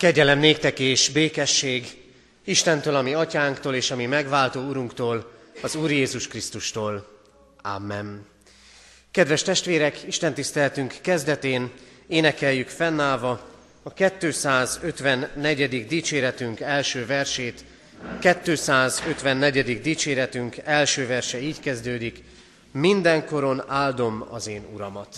Kegyelem néktek és békesség Istentől, ami atyánktól és ami megváltó Urunktól, az Úr Jézus Krisztustól. Amen. Kedves testvérek, Isten tiszteltünk kezdetén énekeljük fennállva a 254. dicséretünk első versét. 254. dicséretünk első verse így kezdődik. Mindenkoron áldom az én Uramat.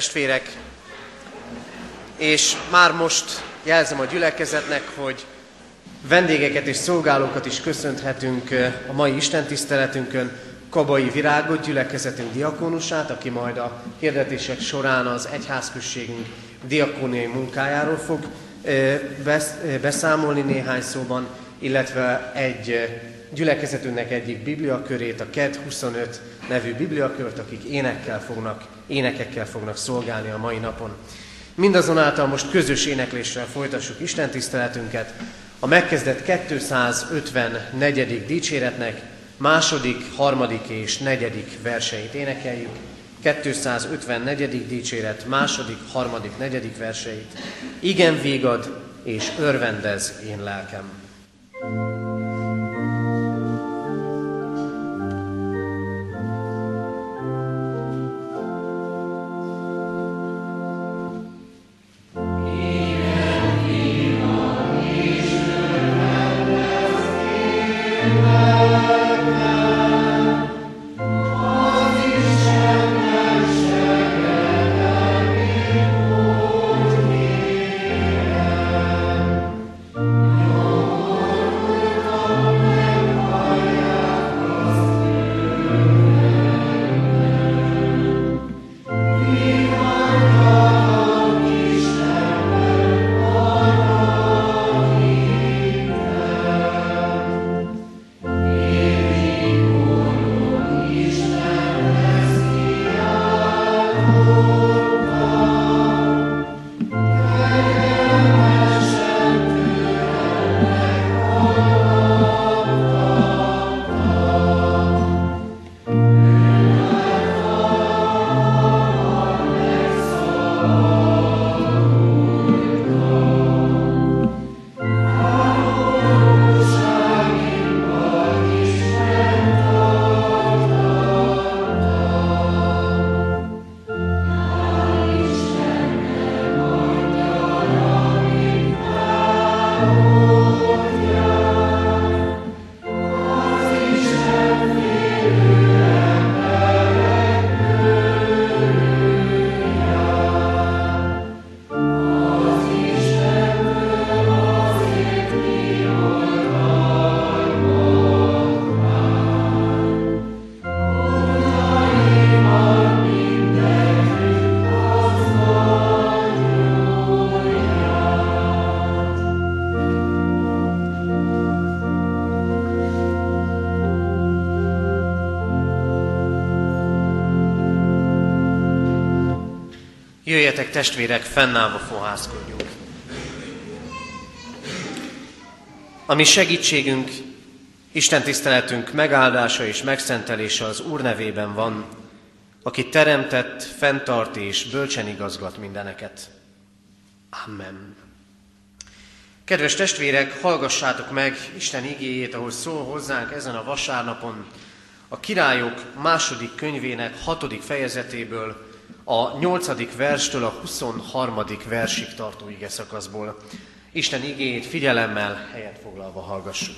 Testvérek, és már most jelzem a gyülekezetnek, hogy vendégeket és szolgálókat is köszönhetünk a mai Isten tiszteletünkön, Kabai Virágot, gyülekezetünk diakónusát, aki majd a hirdetések során az egyházközségünk diakóniai munkájáról fog beszámolni néhány szóban, illetve egy gyülekezetünknek egyik bibliakörét, a KED 25 nevű bibliakört, akik énekkel fognak, énekekkel fognak szolgálni a mai napon. Mindazonáltal most közös énekléssel folytassuk Isten tiszteletünket. A megkezdett 254. dicséretnek második, harmadik és negyedik verseit énekeljük. 254. dicséret második, harmadik, negyedik verseit. Igen végad és örvendez én lelkem. Jöjjetek testvérek, fennállva fohászkodjunk. A mi segítségünk, Isten tiszteletünk megáldása és megszentelése az Úr nevében van, aki teremtett, fenntart és bölcsen igazgat mindeneket. Amen. Kedves testvérek, hallgassátok meg Isten igéjét, ahol szól hozzánk ezen a vasárnapon, a királyok második könyvének hatodik fejezetéből, a 8. verstől a 23. versig tartó ige szakaszból. Isten igéjét figyelemmel, helyet foglalva hallgassuk.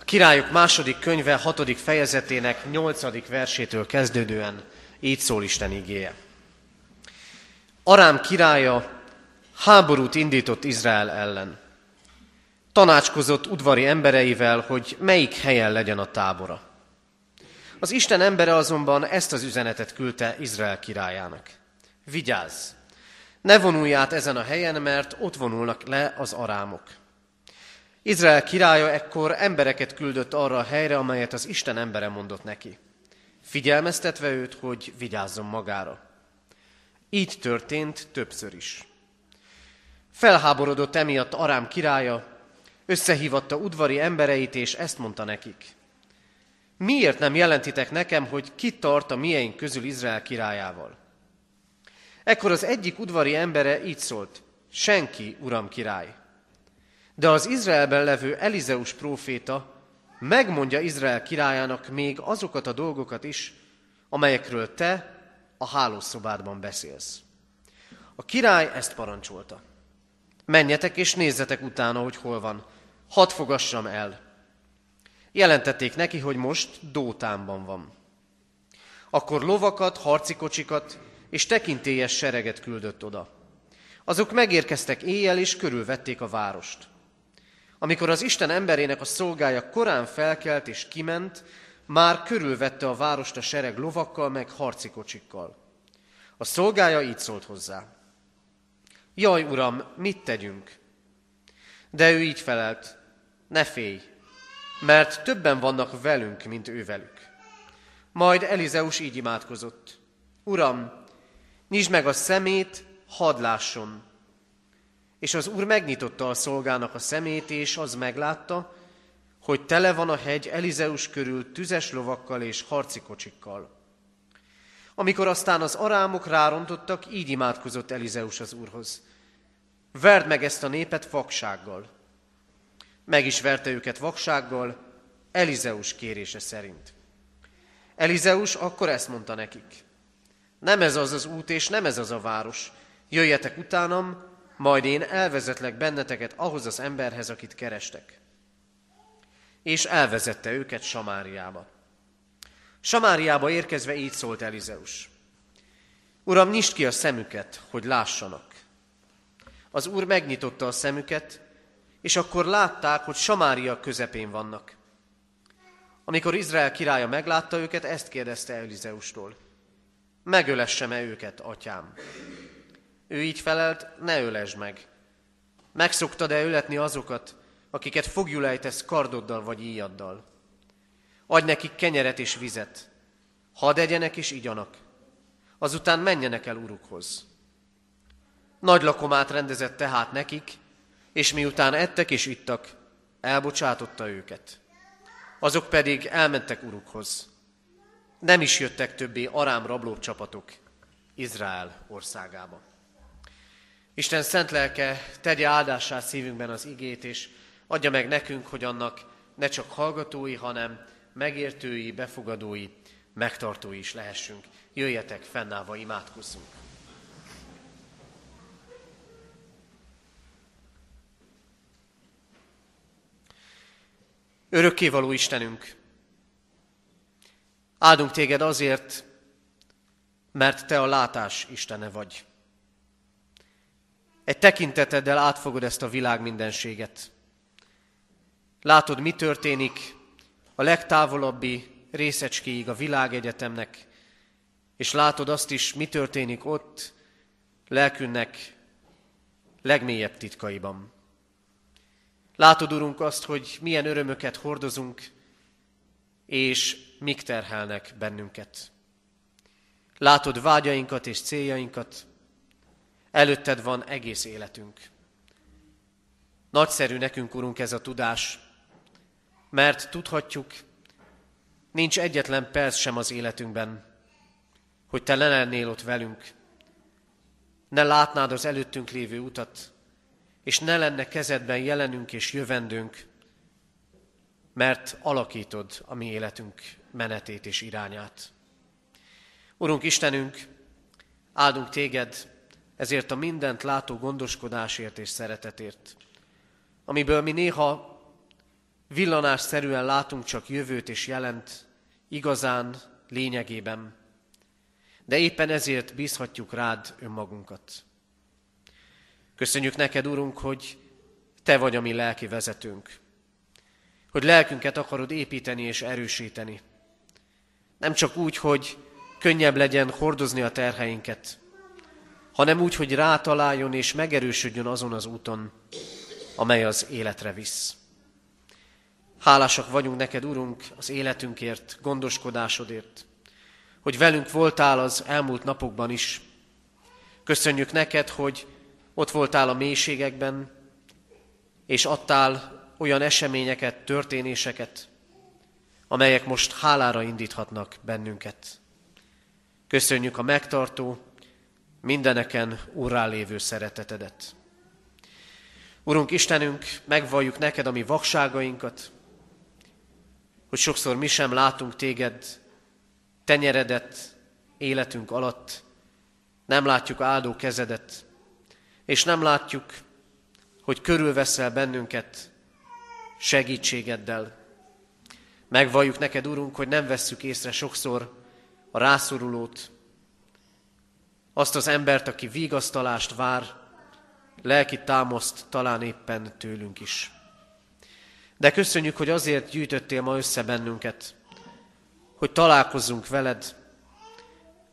A királyok második könyve hatodik fejezetének 8. versétől kezdődően így szól Isten igéje. Arám királya háborút indított Izrael ellen. tanácskozott udvari embereivel, hogy melyik helyen legyen a tábora. Az Isten embere azonban ezt az üzenetet küldte Izrael királyának. Vigyázz! Ne vonulj át ezen a helyen, mert ott vonulnak le az arámok. Izrael királya ekkor embereket küldött arra a helyre, amelyet az Isten embere mondott neki. Figyelmeztetve őt, hogy vigyázzon magára. Így történt többször is. Felháborodott emiatt Arám királya, összehívatta udvari embereit, és ezt mondta nekik. Miért nem jelentitek nekem, hogy ki tart a mieink közül Izrael királyával? Ekkor az egyik udvari embere így szólt, senki, uram király. De az Izraelben levő Elizeus próféta megmondja Izrael királyának még azokat a dolgokat is, amelyekről te a hálószobádban beszélsz. A király ezt parancsolta. Menjetek és nézzetek utána, hogy hol van. Hadd fogassam el. Jelentették neki, hogy most Dótánban van. Akkor lovakat, harcikocsikat és tekintélyes sereget küldött oda. Azok megérkeztek éjjel, és körülvették a várost. Amikor az Isten emberének a szolgája korán felkelt és kiment, már körülvette a várost a sereg lovakkal, meg harcikocsikkal. A szolgája így szólt hozzá. Jaj, uram, mit tegyünk? De ő így felelt, ne félj, mert többen vannak velünk, mint ő velük. Majd Elizeus így imádkozott. Uram, nyisd meg a szemét, hadd lásson. És az úr megnyitotta a szolgának a szemét, és az meglátta, hogy tele van a hegy Elizeus körül tüzes lovakkal és harcikocsikkal. Amikor aztán az arámok rárontottak, így imádkozott Elizeus az úrhoz. Verd meg ezt a népet vaksággal. Meg is verte őket vaksággal, Elizeus kérése szerint. Elizeus akkor ezt mondta nekik. Nem ez az az út, és nem ez az a város. Jöjjetek utánam, majd én elvezetlek benneteket ahhoz az emberhez, akit kerestek. És elvezette őket Samáriába. Samáriába érkezve így szólt Elizeus. Uram, nyisd ki a szemüket, hogy lássanak. Az úr megnyitotta a szemüket, és akkor látták, hogy Samária közepén vannak. Amikor Izrael királya meglátta őket, ezt kérdezte Elizeustól. Megölessem-e őket, atyám? Ő így felelt, ne ölesd meg. Megszoktad-e öletni azokat, akiket fogjul ejtesz kardoddal vagy íjaddal? Adj nekik kenyeret és vizet. Hadd egyenek és igyanak. Azután menjenek el urukhoz. Nagy lakomát rendezett tehát nekik, és miután ettek és ittak, elbocsátotta őket. Azok pedig elmentek urukhoz. Nem is jöttek többé arám rabló csapatok Izrael országába. Isten szent lelke tegye áldását szívünkben az igét, és adja meg nekünk, hogy annak ne csak hallgatói, hanem megértői, befogadói, megtartói is lehessünk. Jöjjetek, fennállva imádkozzunk. Örökkévaló Istenünk, áldunk téged azért, mert te a látás Istene vagy. Egy tekinteteddel átfogod ezt a világ mindenséget. Látod, mi történik a legtávolabbi részecskéig a világegyetemnek, és látod azt is, mi történik ott lelkünnek legmélyebb titkaiban. Látod, Urunk, azt, hogy milyen örömöket hordozunk, és mik terhelnek bennünket. Látod vágyainkat és céljainkat, előtted van egész életünk. Nagyszerű nekünk, Urunk, ez a tudás, mert tudhatjuk, nincs egyetlen perc sem az életünkben, hogy Te le lennél ott velünk, ne látnád az előttünk lévő utat, és ne lenne kezedben jelenünk és jövendünk, mert alakítod a mi életünk menetét és irányát. Urunk Istenünk, áldunk téged ezért a mindent látó gondoskodásért és szeretetért, amiből mi néha villanásszerűen látunk csak jövőt és jelent, igazán, lényegében, de éppen ezért bízhatjuk rád önmagunkat. Köszönjük neked, Urunk, hogy Te vagy a mi lelki vezetőnk. Hogy lelkünket akarod építeni és erősíteni. Nem csak úgy, hogy könnyebb legyen hordozni a terheinket, hanem úgy, hogy rátaláljon és megerősödjön azon az úton, amely az életre visz. Hálásak vagyunk neked, Urunk, az életünkért, gondoskodásodért, hogy velünk voltál az elmúlt napokban is. Köszönjük neked, hogy ott voltál a mélységekben, és adtál olyan eseményeket, történéseket, amelyek most hálára indíthatnak bennünket. Köszönjük a megtartó, mindeneken urrá lévő szeretetedet. Urunk Istenünk, megvalljuk neked a mi vakságainkat, hogy sokszor mi sem látunk téged tenyeredet életünk alatt, nem látjuk áldó kezedet, és nem látjuk, hogy körülveszel bennünket segítségeddel. Megvalljuk neked, Urunk, hogy nem vesszük észre sokszor a rászorulót, azt az embert, aki vigasztalást vár, lelki támaszt talán éppen tőlünk is. De köszönjük, hogy azért gyűjtöttél ma össze bennünket, hogy találkozzunk veled,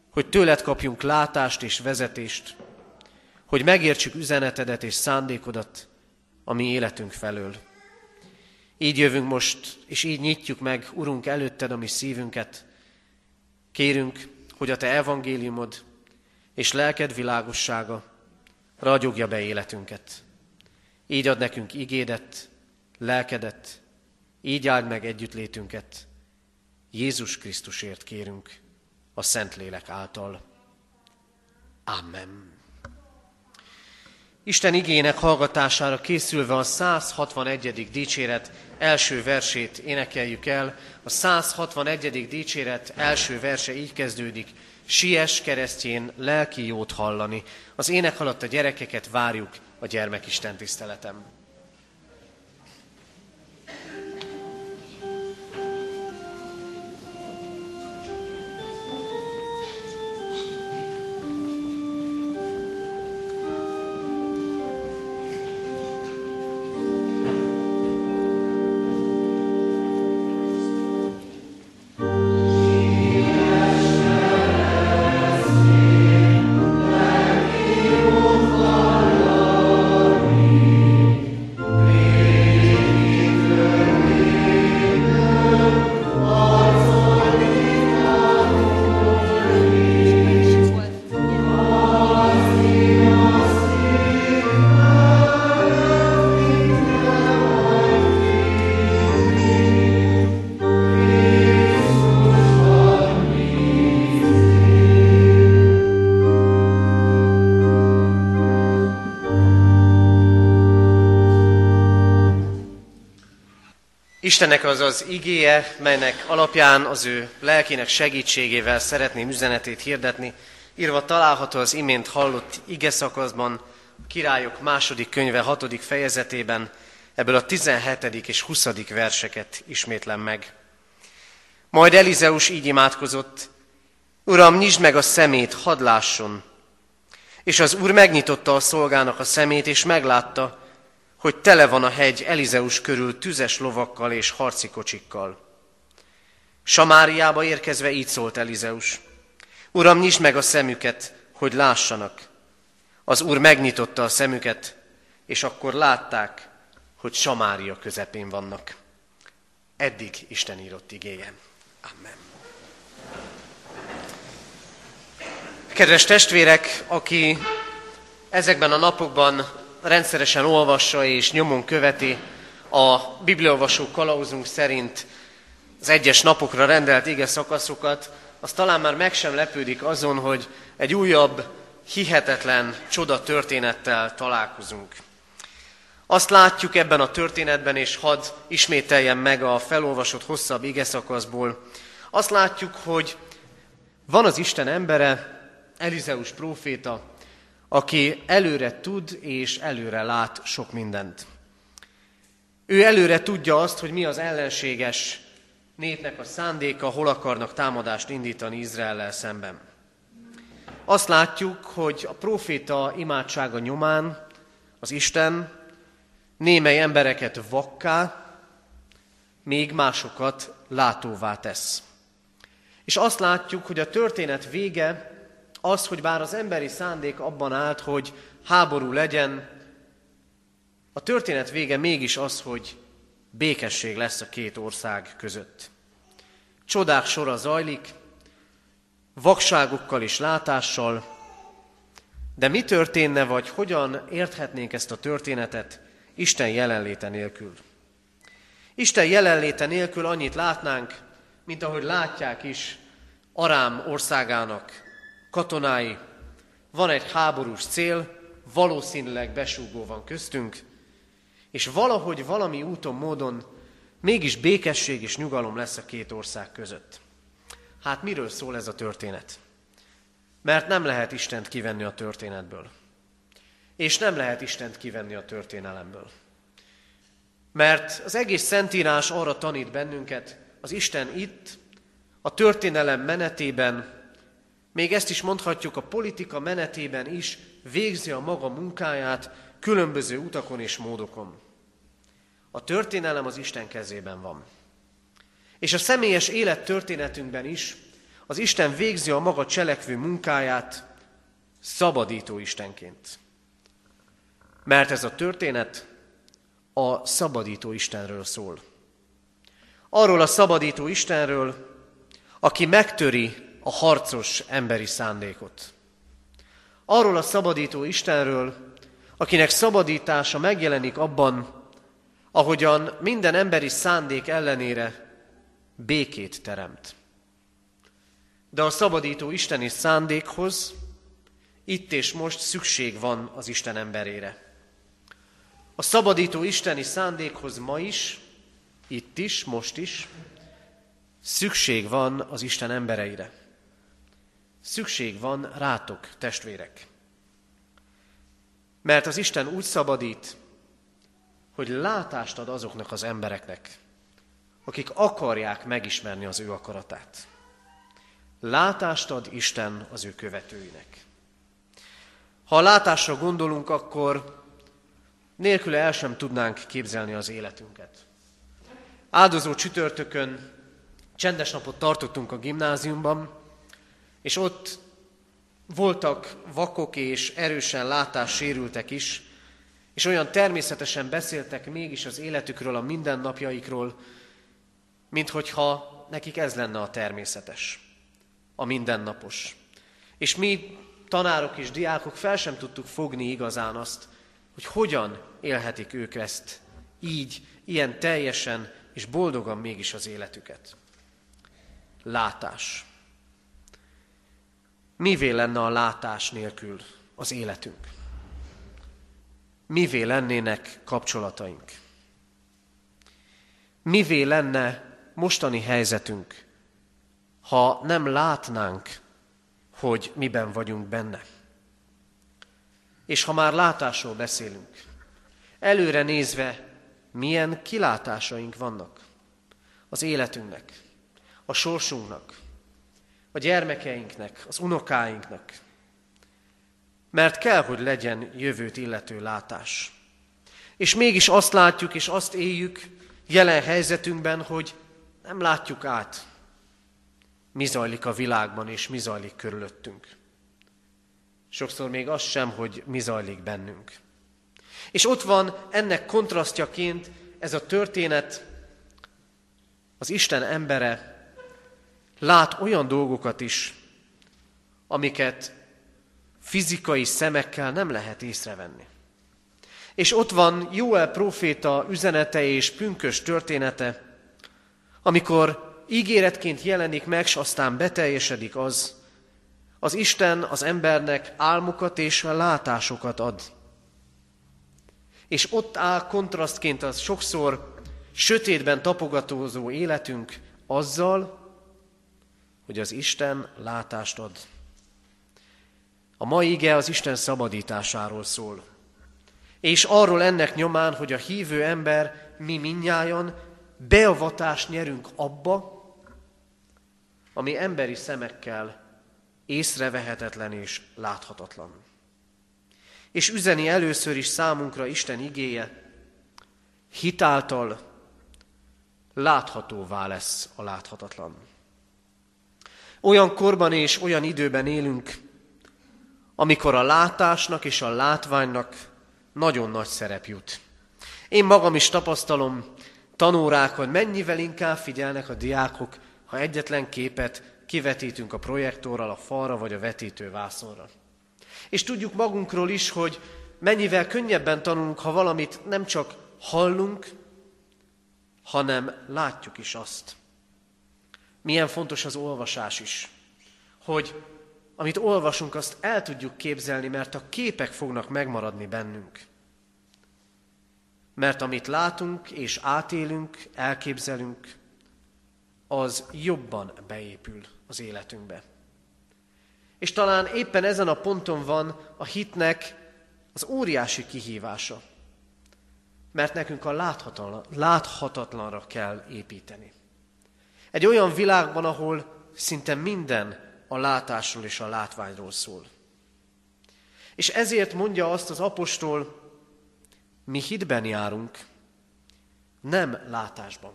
hogy tőled kapjunk látást és vezetést, hogy megértsük üzenetedet és szándékodat a mi életünk felől. Így jövünk most, és így nyitjuk meg, Urunk, előtted a mi szívünket. Kérünk, hogy a Te evangéliumod és lelked világossága ragyogja be életünket. Így ad nekünk igédet, lelkedet, így áld meg együttlétünket. Jézus Krisztusért kérünk a Szentlélek által. Amen. Isten igének hallgatására készülve a 161. dicséret első versét énekeljük el. A 161. dicséret első verse így kezdődik. Sies keresztjén lelki jót hallani. Az ének alatt a gyerekeket várjuk a gyermekisten tiszteletem. Istennek az az igéje, melynek alapján az ő lelkének segítségével szeretném üzenetét hirdetni, írva található az imént hallott ige szakaszban, a királyok második könyve hatodik fejezetében, ebből a 17. és 20. verseket ismétlem meg. Majd Elizeus így imádkozott, Uram, nyisd meg a szemét, hadd lásson. És az úr megnyitotta a szolgának a szemét, és meglátta, hogy tele van a hegy Elizeus körül tüzes lovakkal és harci kocsikkal. Samáriába érkezve így szólt Elizeus. Uram, nyisd meg a szemüket, hogy lássanak. Az úr megnyitotta a szemüket, és akkor látták, hogy Samária közepén vannak. Eddig Isten írott igéje. Amen. Kedves testvérek, aki ezekben a napokban rendszeresen olvassa és nyomon követi a bibliolvasó kalauzunk szerint az egyes napokra rendelt ige szakaszokat, az talán már meg sem lepődik azon, hogy egy újabb, hihetetlen csoda történettel találkozunk. Azt látjuk ebben a történetben, és hadd ismételjem meg a felolvasott hosszabb ige szakaszból, azt látjuk, hogy van az Isten embere, Elizeus próféta, aki előre tud és előre lát sok mindent. Ő előre tudja azt, hogy mi az ellenséges népnek a szándéka, hol akarnak támadást indítani Izraellel szemben. Azt látjuk, hogy a proféta imádsága nyomán az Isten némely embereket vakká, még másokat látóvá tesz. És azt látjuk, hogy a történet vége az, hogy bár az emberi szándék abban állt, hogy háború legyen, a történet vége mégis az, hogy békesség lesz a két ország között. Csodák sora zajlik, vakságokkal és látással, de mi történne, vagy hogyan érthetnénk ezt a történetet Isten jelenléte nélkül? Isten jelenléte nélkül annyit látnánk, mint ahogy látják is Arám országának katonái. Van egy háborús cél, valószínűleg besúgó van köztünk, és valahogy valami úton, módon mégis békesség és nyugalom lesz a két ország között. Hát miről szól ez a történet? Mert nem lehet Istent kivenni a történetből. És nem lehet Istent kivenni a történelemből. Mert az egész Szentírás arra tanít bennünket, az Isten itt, a történelem menetében, még ezt is mondhatjuk, a politika menetében is végzi a maga munkáját különböző utakon és módokon. A történelem az Isten kezében van. És a személyes élet történetünkben is az Isten végzi a maga cselekvő munkáját szabadító Istenként. Mert ez a történet a szabadító Istenről szól. Arról a szabadító Istenről, aki megtöri a harcos emberi szándékot. Arról a szabadító Istenről, akinek szabadítása megjelenik abban, ahogyan minden emberi szándék ellenére békét teremt. De a szabadító isteni szándékhoz itt és most szükség van az Isten emberére. A szabadító isteni szándékhoz ma is, itt is, most is, szükség van az Isten embereire. Szükség van rátok, testvérek. Mert az Isten úgy szabadít, hogy látást ad azoknak az embereknek, akik akarják megismerni az ő akaratát. Látást ad Isten az ő követőinek. Ha a látásra gondolunk, akkor nélküle el sem tudnánk képzelni az életünket. Áldozó csütörtökön csendes napot tartottunk a gimnáziumban, és ott voltak vakok és erősen látássérültek is, és olyan természetesen beszéltek mégis az életükről, a mindennapjaikról, mint hogyha nekik ez lenne a természetes, a mindennapos. És mi, tanárok és diákok fel sem tudtuk fogni igazán azt, hogy hogyan élhetik ők ezt így, ilyen teljesen és boldogan mégis az életüket. Látás. Mivé lenne a látás nélkül az életünk? mivé lennének kapcsolataink. Mivé lenne mostani helyzetünk, ha nem látnánk, hogy miben vagyunk benne. És ha már látásról beszélünk, előre nézve, milyen kilátásaink vannak az életünknek, a sorsunknak, a gyermekeinknek, az unokáinknak, mert kell, hogy legyen jövőt illető látás. És mégis azt látjuk és azt éljük jelen helyzetünkben, hogy nem látjuk át, mi zajlik a világban és mi zajlik körülöttünk. Sokszor még az sem, hogy mi zajlik bennünk. És ott van ennek kontrasztjaként ez a történet, az Isten embere lát olyan dolgokat is, amiket fizikai szemekkel nem lehet észrevenni. És ott van Jóel proféta üzenete és pünkös története, amikor ígéretként jelenik meg, és aztán beteljesedik az, az Isten az embernek álmokat és látásokat ad. És ott áll kontrasztként az sokszor sötétben tapogatózó életünk azzal, hogy az Isten látást ad. A mai ige az Isten szabadításáról szól. És arról ennek nyomán, hogy a hívő ember, mi minnyájan beavatást nyerünk abba, ami emberi szemekkel észrevehetetlen és láthatatlan. És üzeni először is számunkra Isten igéje, Hitáltal láthatóvá lesz a láthatatlan. Olyan korban és olyan időben élünk, amikor a látásnak és a látványnak nagyon nagy szerep jut. Én magam is tapasztalom tanórákon, mennyivel inkább figyelnek a diákok, ha egyetlen képet kivetítünk a projektorral a falra vagy a vetítő vászonra. És tudjuk magunkról is, hogy mennyivel könnyebben tanulunk, ha valamit nem csak hallunk, hanem látjuk is azt. Milyen fontos az olvasás is, hogy amit olvasunk, azt el tudjuk képzelni, mert a képek fognak megmaradni bennünk. Mert amit látunk és átélünk, elképzelünk, az jobban beépül az életünkbe. És talán éppen ezen a ponton van a hitnek az óriási kihívása. Mert nekünk a láthatatlan, láthatatlanra kell építeni. Egy olyan világban, ahol szinte minden a látásról és a látványról szól. És ezért mondja azt az apostol, mi hitben járunk, nem látásban.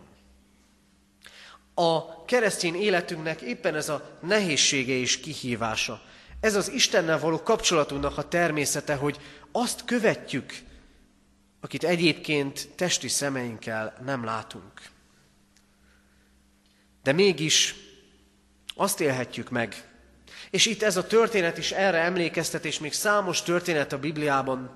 A keresztény életünknek éppen ez a nehézsége és kihívása. Ez az Istennel való kapcsolatunknak a természete, hogy azt követjük, akit egyébként testi szemeinkkel nem látunk. De mégis azt élhetjük meg, és itt ez a történet is erre emlékeztet, és még számos történet a Bibliában,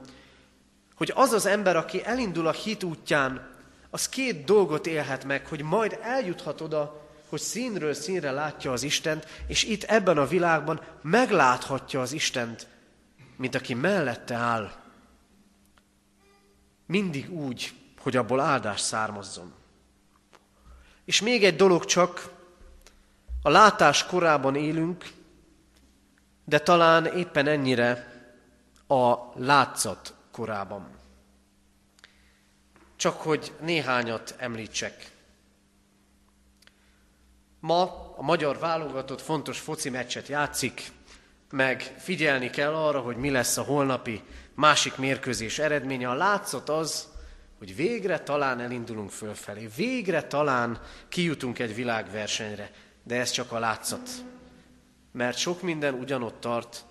hogy az az ember, aki elindul a hit útján, az két dolgot élhet meg, hogy majd eljuthat oda, hogy színről színre látja az Istent, és itt ebben a világban megláthatja az Istent, mint aki mellette áll. Mindig úgy, hogy abból áldás származzon. És még egy dolog csak, a látás korában élünk, de talán éppen ennyire a látszat korában. Csak hogy néhányat említsek. Ma a magyar válogatott fontos foci meccset játszik, meg figyelni kell arra, hogy mi lesz a holnapi másik mérkőzés eredménye. A látszat az, hogy végre talán elindulunk fölfelé, végre talán kijutunk egy világversenyre, de ez csak a látszat. Mert sok minden ugyanott tart,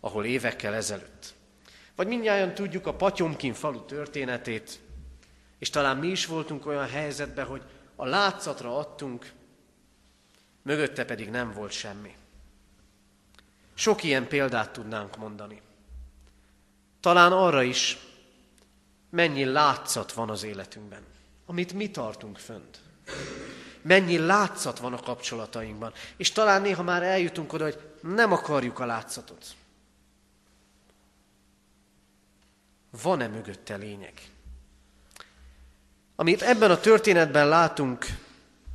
ahol évekkel ezelőtt. Vagy mindjárt tudjuk a Patyomkin falu történetét, és talán mi is voltunk olyan helyzetben, hogy a látszatra adtunk, mögötte pedig nem volt semmi. Sok ilyen példát tudnánk mondani. Talán arra is, mennyi látszat van az életünkben, amit mi tartunk fönt. Mennyi látszat van a kapcsolatainkban. És talán néha már eljutunk oda, hogy nem akarjuk a látszatot. Van-e mögötte lényeg? Amit ebben a történetben látunk,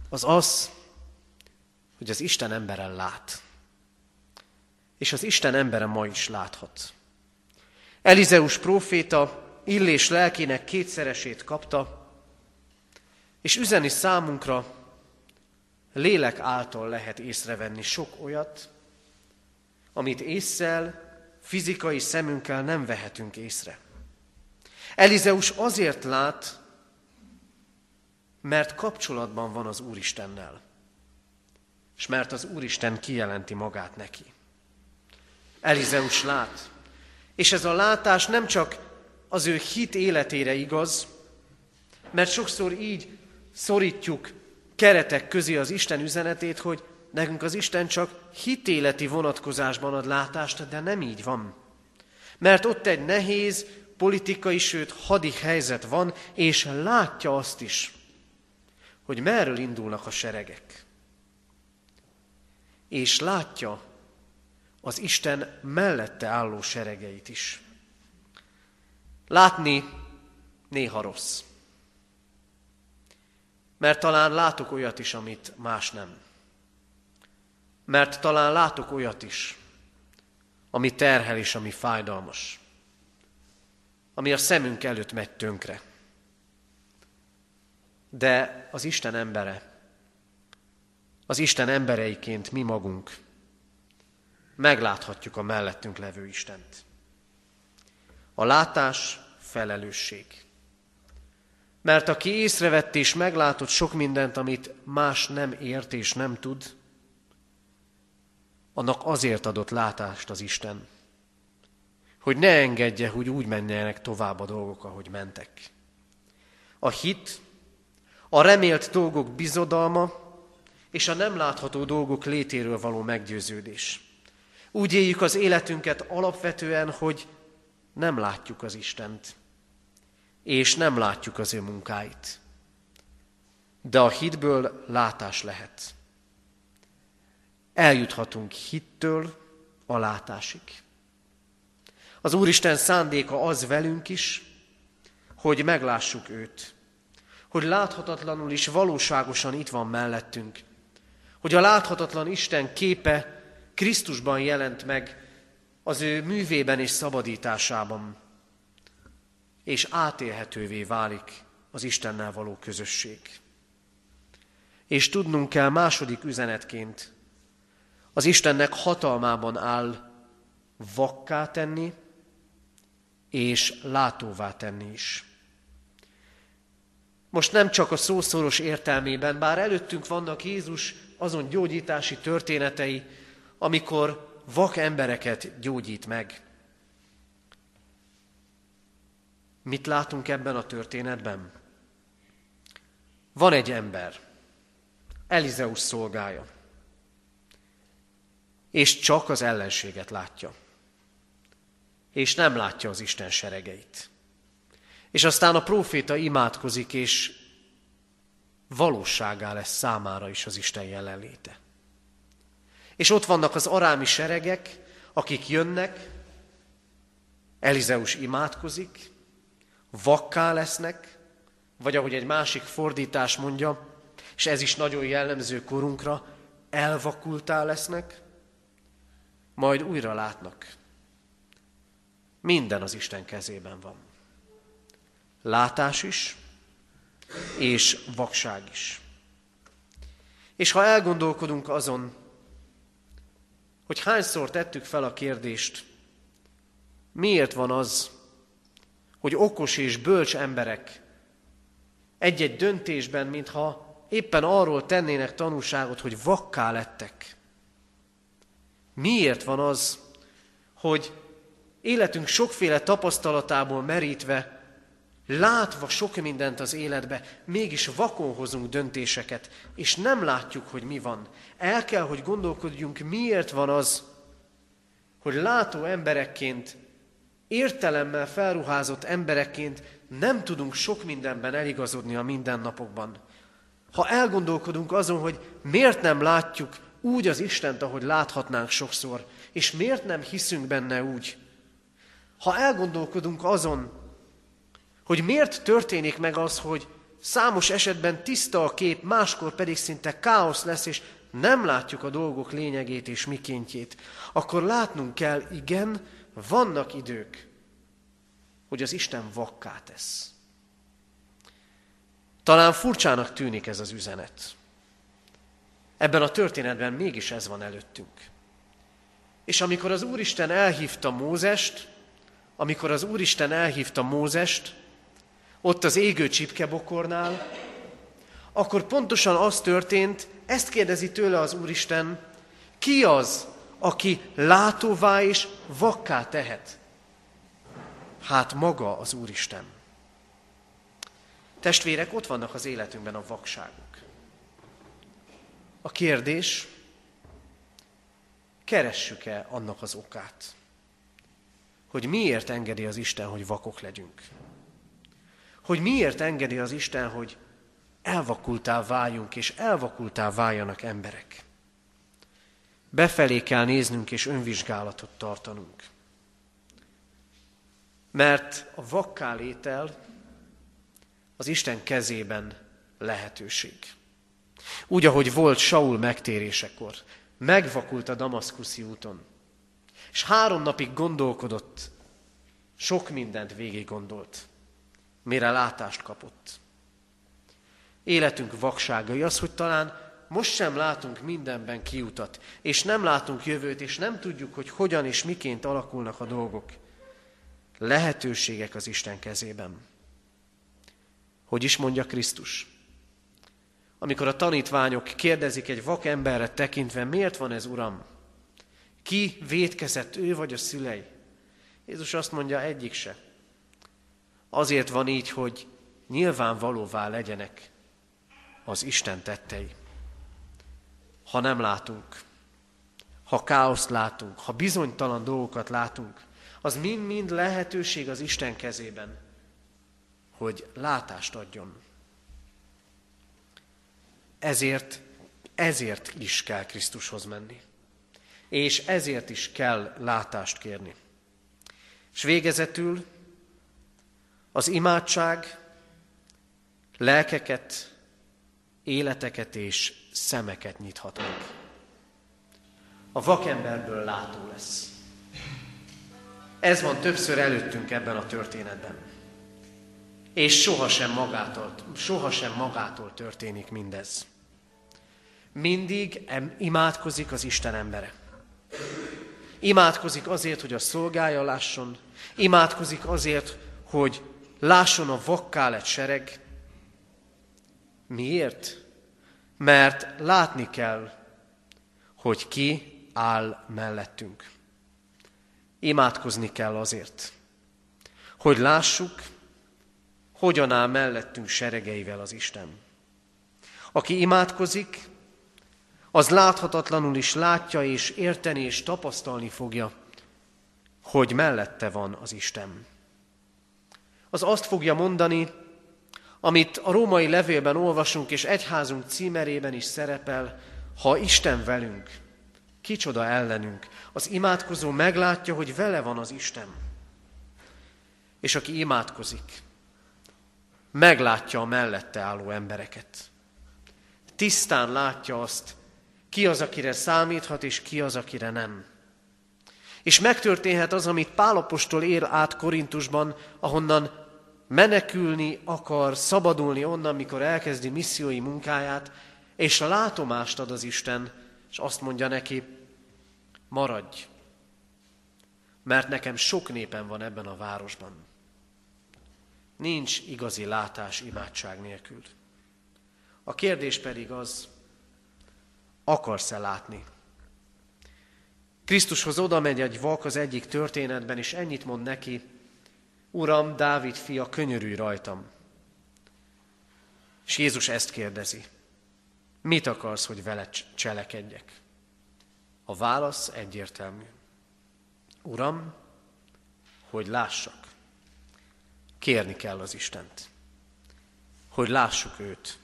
az az, hogy az Isten emberen lát. És az Isten emberen ma is láthat. Elizeus próféta Illés lelkének kétszeresét kapta, és üzeni számunkra, lélek által lehet észrevenni sok olyat, amit észszel, fizikai szemünkkel nem vehetünk észre. Elizeus azért lát, mert kapcsolatban van az Úristennel, és mert az Úristen kijelenti magát neki. Elizeus lát, és ez a látás nem csak az ő hit életére igaz, mert sokszor így szorítjuk keretek közé az Isten üzenetét, hogy nekünk az Isten csak hitéleti vonatkozásban ad látást, de nem így van. Mert ott egy nehéz, politikai, sőt hadi helyzet van, és látja azt is, hogy merről indulnak a seregek. És látja az Isten mellette álló seregeit is. Látni néha rossz. Mert talán látok olyat is, amit más nem. Mert talán látok olyat is, ami terhel és ami fájdalmas. Ami a szemünk előtt megy tönkre. De az Isten embere, az Isten embereiként mi magunk megláthatjuk a mellettünk levő Istent. A látás felelősség. Mert aki észrevett és meglátott sok mindent, amit más nem ért és nem tud, annak azért adott látást az Isten, hogy ne engedje, hogy úgy menjenek tovább a dolgok, ahogy mentek. A hit, a remélt dolgok bizodalma és a nem látható dolgok létéről való meggyőződés. Úgy éljük az életünket alapvetően, hogy nem látjuk az Istent, és nem látjuk az ő munkáit. De a hitből látás lehet. Eljuthatunk hittől a látásig. Az Úristen szándéka az velünk is, hogy meglássuk őt, hogy láthatatlanul is valóságosan itt van mellettünk, hogy a láthatatlan Isten képe Krisztusban jelent meg az ő művében és szabadításában, és átélhetővé válik az Istennel való közösség. És tudnunk kell második üzenetként, az Istennek hatalmában áll vakká tenni, és látóvá tenni is. Most nem csak a szószoros értelmében, bár előttünk vannak Jézus azon gyógyítási történetei, amikor vak embereket gyógyít meg. Mit látunk ebben a történetben? Van egy ember, Elizeus szolgája, és csak az ellenséget látja, és nem látja az Isten seregeit. És aztán a próféta imádkozik, és valóságá lesz számára is az Isten jelenléte. És ott vannak az arámi seregek, akik jönnek, Elizeus imádkozik, vakká lesznek, vagy ahogy egy másik fordítás mondja, és ez is nagyon jellemző korunkra, elvakultá lesznek, majd újra látnak. Minden az Isten kezében van. Látás is, és vakság is. És ha elgondolkodunk azon, hogy hányszor tettük fel a kérdést, miért van az, hogy okos és bölcs emberek egy-egy döntésben, mintha éppen arról tennének tanúságot, hogy vakká lettek. Miért van az, hogy életünk sokféle tapasztalatából merítve látva sok mindent az életbe, mégis vakon hozunk döntéseket, és nem látjuk, hogy mi van. El kell, hogy gondolkodjunk, miért van az, hogy látó emberekként, értelemmel felruházott emberekként nem tudunk sok mindenben eligazodni a mindennapokban. Ha elgondolkodunk azon, hogy miért nem látjuk úgy az Istent, ahogy láthatnánk sokszor, és miért nem hiszünk benne úgy, ha elgondolkodunk azon, hogy miért történik meg az, hogy számos esetben tiszta a kép, máskor pedig szinte káosz lesz, és nem látjuk a dolgok lényegét és mikéntjét, akkor látnunk kell, igen, vannak idők, hogy az Isten vakká tesz. Talán furcsának tűnik ez az üzenet. Ebben a történetben mégis ez van előttünk. És amikor az Úristen elhívta Mózest, amikor az Úristen elhívta Mózest, ott az égő csipkebokornál, akkor pontosan az történt, ezt kérdezi tőle az Úristen, ki az, aki látóvá és vakká tehet? Hát maga az Úristen. Testvérek, ott vannak az életünkben a vakságok. A kérdés, keressük-e annak az okát, hogy miért engedi az Isten, hogy vakok legyünk? Hogy miért engedi az Isten, hogy elvakultá váljunk, és elvakultá váljanak emberek. Befelé kell néznünk, és önvizsgálatot tartanunk. Mert a vakká létel az Isten kezében lehetőség. Úgy, ahogy volt Saul megtérésekor, megvakult a damaszkuszi úton, és három napig gondolkodott, sok mindent végig gondolt mire látást kapott. Életünk vakságai az, hogy talán most sem látunk mindenben kiutat, és nem látunk jövőt, és nem tudjuk, hogy hogyan és miként alakulnak a dolgok. Lehetőségek az Isten kezében. Hogy is mondja Krisztus? Amikor a tanítványok kérdezik egy vakemberre tekintve, miért van ez, Uram? Ki védkezett, ő vagy a szülei? Jézus azt mondja, egyik se. Azért van így, hogy nyilvánvalóvá legyenek az Isten tettei. Ha nem látunk, ha káoszt látunk, ha bizonytalan dolgokat látunk, az mind-mind lehetőség az Isten kezében, hogy látást adjon. Ezért, ezért is kell Krisztushoz menni. És ezért is kell látást kérni. És végezetül az imádság lelkeket, életeket és szemeket nyithat meg. A vakemberből látó lesz. Ez van többször előttünk ebben a történetben. És sohasem magától, sohasem magától történik mindez. Mindig imádkozik az Isten embere. Imádkozik azért, hogy a szolgája lásson, imádkozik azért, hogy lásson a vakká lett sereg. Miért? Mert látni kell, hogy ki áll mellettünk. Imádkozni kell azért, hogy lássuk, hogyan áll mellettünk seregeivel az Isten. Aki imádkozik, az láthatatlanul is látja és érteni és tapasztalni fogja, hogy mellette van az Isten. Az azt fogja mondani, amit a római levélben olvasunk, és egyházunk címerében is szerepel, ha Isten velünk, kicsoda ellenünk. Az imádkozó meglátja, hogy vele van az Isten. És aki imádkozik, meglátja a mellette álló embereket. Tisztán látja azt, ki az, akire számíthat, és ki az, akire nem. És megtörténhet az, amit Pálapostól ér át Korintusban, ahonnan menekülni akar, szabadulni onnan, mikor elkezdi missziói munkáját, és a látomást ad az Isten, és azt mondja neki, maradj, mert nekem sok népen van ebben a városban. Nincs igazi látás imádság nélkül. A kérdés pedig az, akarsz-e látni? Krisztushoz oda megy egy vak az egyik történetben, és ennyit mond neki, Uram, Dávid fia, könyörülj rajtam. És Jézus ezt kérdezi. Mit akarsz, hogy vele cselekedjek? A válasz egyértelmű. Uram, hogy lássak. Kérni kell az Istent. Hogy lássuk őt.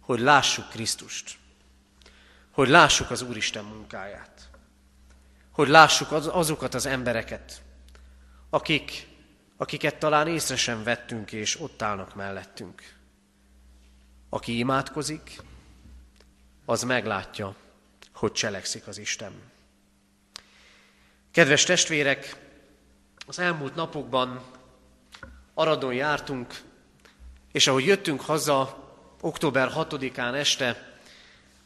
Hogy lássuk Krisztust. Hogy lássuk az Úristen munkáját. Hogy lássuk az, azokat az embereket, akik, akiket talán észre sem vettünk, és ott állnak mellettünk. Aki imádkozik, az meglátja, hogy cselekszik az Isten. Kedves testvérek, az elmúlt napokban Aradon jártunk, és ahogy jöttünk haza, október 6-án este,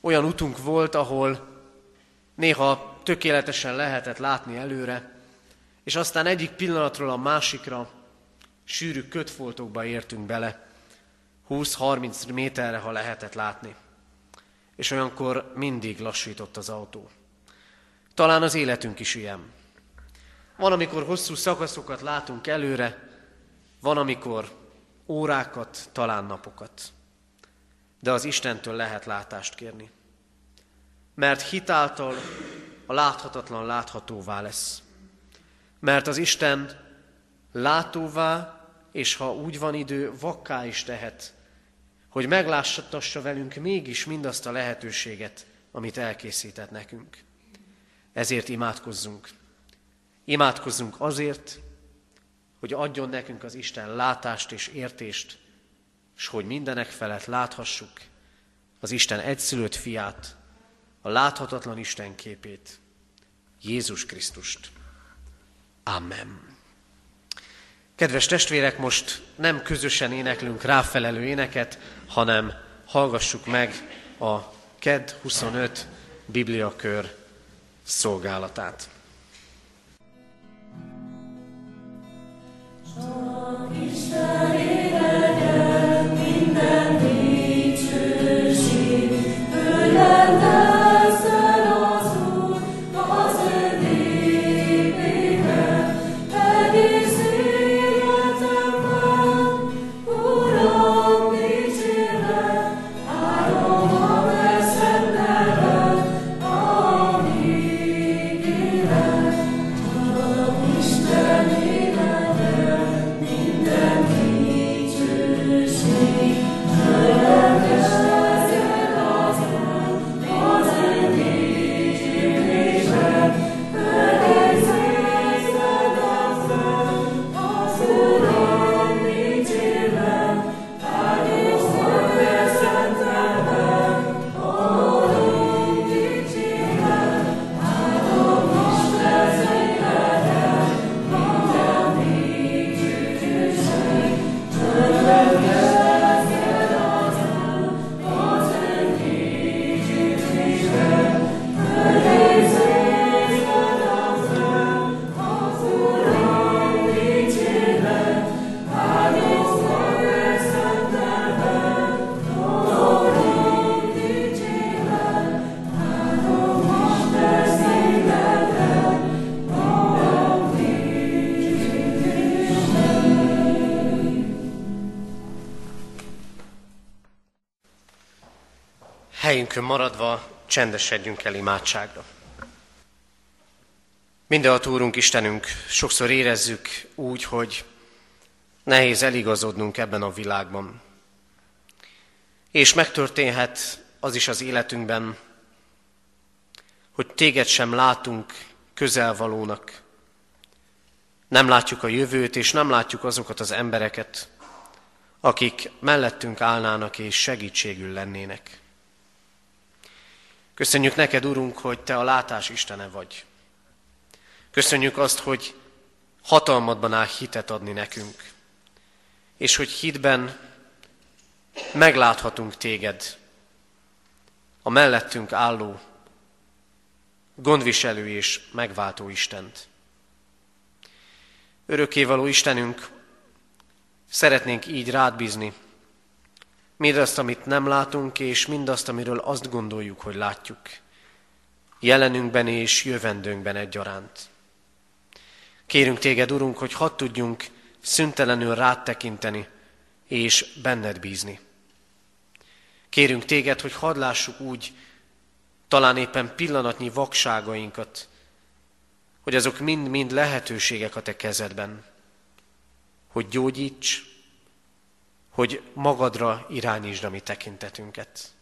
olyan utunk volt, ahol néha tökéletesen lehetett látni előre, és aztán egyik pillanatról a másikra sűrű kötfoltokba értünk bele, 20-30 méterre, ha lehetett látni és olyankor mindig lassított az autó. Talán az életünk is ilyen. Van, amikor hosszú szakaszokat látunk előre, van, amikor órákat, talán napokat. De az Istentől lehet látást kérni. Mert hitáltal a láthatatlan láthatóvá lesz. Mert az Isten látóvá, és ha úgy van idő, vakká is tehet hogy meglássatassa velünk mégis mindazt a lehetőséget, amit elkészített nekünk. Ezért imádkozzunk. Imádkozzunk azért, hogy adjon nekünk az Isten látást és értést, és hogy mindenek felett láthassuk az Isten egyszülött fiát, a láthatatlan Isten képét, Jézus Krisztust. Amen. Kedves testvérek, most nem közösen éneklünk ráfelelő éneket, hanem hallgassuk meg a KED 25 Bibliakör szolgálatát. Csak helyünkön maradva csendesedjünk el imádságra. Minden Úrunk, Istenünk, sokszor érezzük úgy, hogy nehéz eligazodnunk ebben a világban. És megtörténhet az is az életünkben, hogy téged sem látunk közelvalónak. Nem látjuk a jövőt, és nem látjuk azokat az embereket, akik mellettünk állnának és segítségül lennének. Köszönjük neked, Urunk, hogy Te a látás Istene vagy. Köszönjük azt, hogy hatalmadban áll hitet adni nekünk, és hogy hitben megláthatunk Téged, a mellettünk álló, gondviselő és megváltó Istent. Örökkévaló Istenünk, szeretnénk így rád bízni, mindazt, amit nem látunk, és mindazt, amiről azt gondoljuk, hogy látjuk, jelenünkben és jövendőnkben egyaránt. Kérünk téged, Urunk, hogy hadd tudjunk szüntelenül rád tekinteni, és benned bízni. Kérünk téged, hogy hadd lássuk úgy, talán éppen pillanatnyi vakságainkat, hogy azok mind-mind lehetőségek a te kezedben, hogy gyógyíts, hogy magadra irányítsd a mi tekintetünket.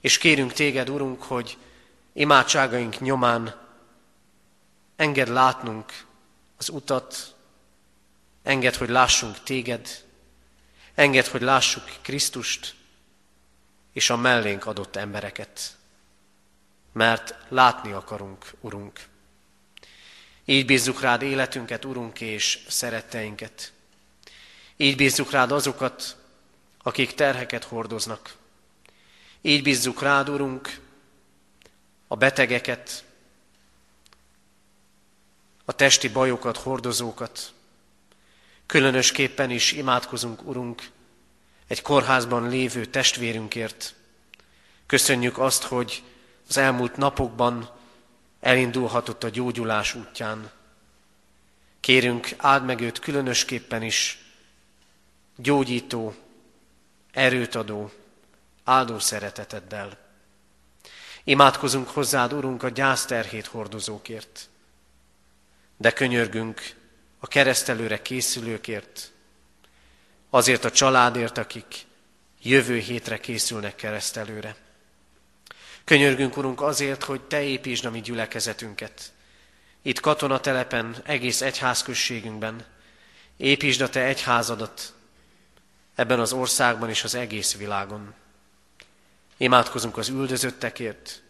És kérünk téged, Urunk, hogy imádságaink nyomán enged látnunk az utat, enged, hogy lássunk téged, enged, hogy lássuk Krisztust és a mellénk adott embereket, mert látni akarunk, Urunk. Így bízzuk rád életünket, Urunk, és szeretteinket. Így bízzuk rád azokat, akik terheket hordoznak. Így bízzuk rád, Urunk, a betegeket, a testi bajokat, hordozókat. Különösképpen is imádkozunk, Urunk, egy kórházban lévő testvérünkért. Köszönjük azt, hogy az elmúlt napokban elindulhatott a gyógyulás útján. Kérünk, áld meg őt különösképpen is, gyógyító, erőt adó, áldó szereteteddel. Imádkozunk hozzád, Urunk, a gyászterhét hordozókért, de könyörgünk a keresztelőre készülőkért, azért a családért, akik jövő hétre készülnek keresztelőre. Könyörgünk, Urunk, azért, hogy Te építsd a mi gyülekezetünket. Itt katonatelepen, egész egyházközségünkben. Építsd a Te egyházadat ebben az országban és az egész világon. Imádkozunk az üldözöttekért,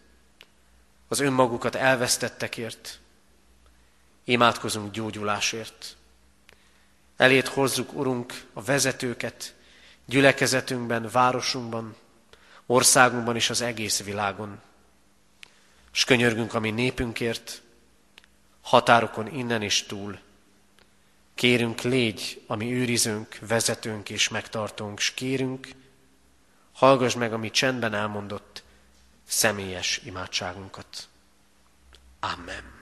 az önmagukat elvesztettekért. Imádkozunk gyógyulásért. Elét hozzuk, Urunk, a vezetőket gyülekezetünkben, városunkban, országunkban és az egész világon. És könyörgünk a mi népünkért, határokon innen és túl. Kérünk, légy a mi őrizőnk, vezetőnk és megtartónk, és kérünk, hallgass meg a mi csendben elmondott személyes imádságunkat. Amen.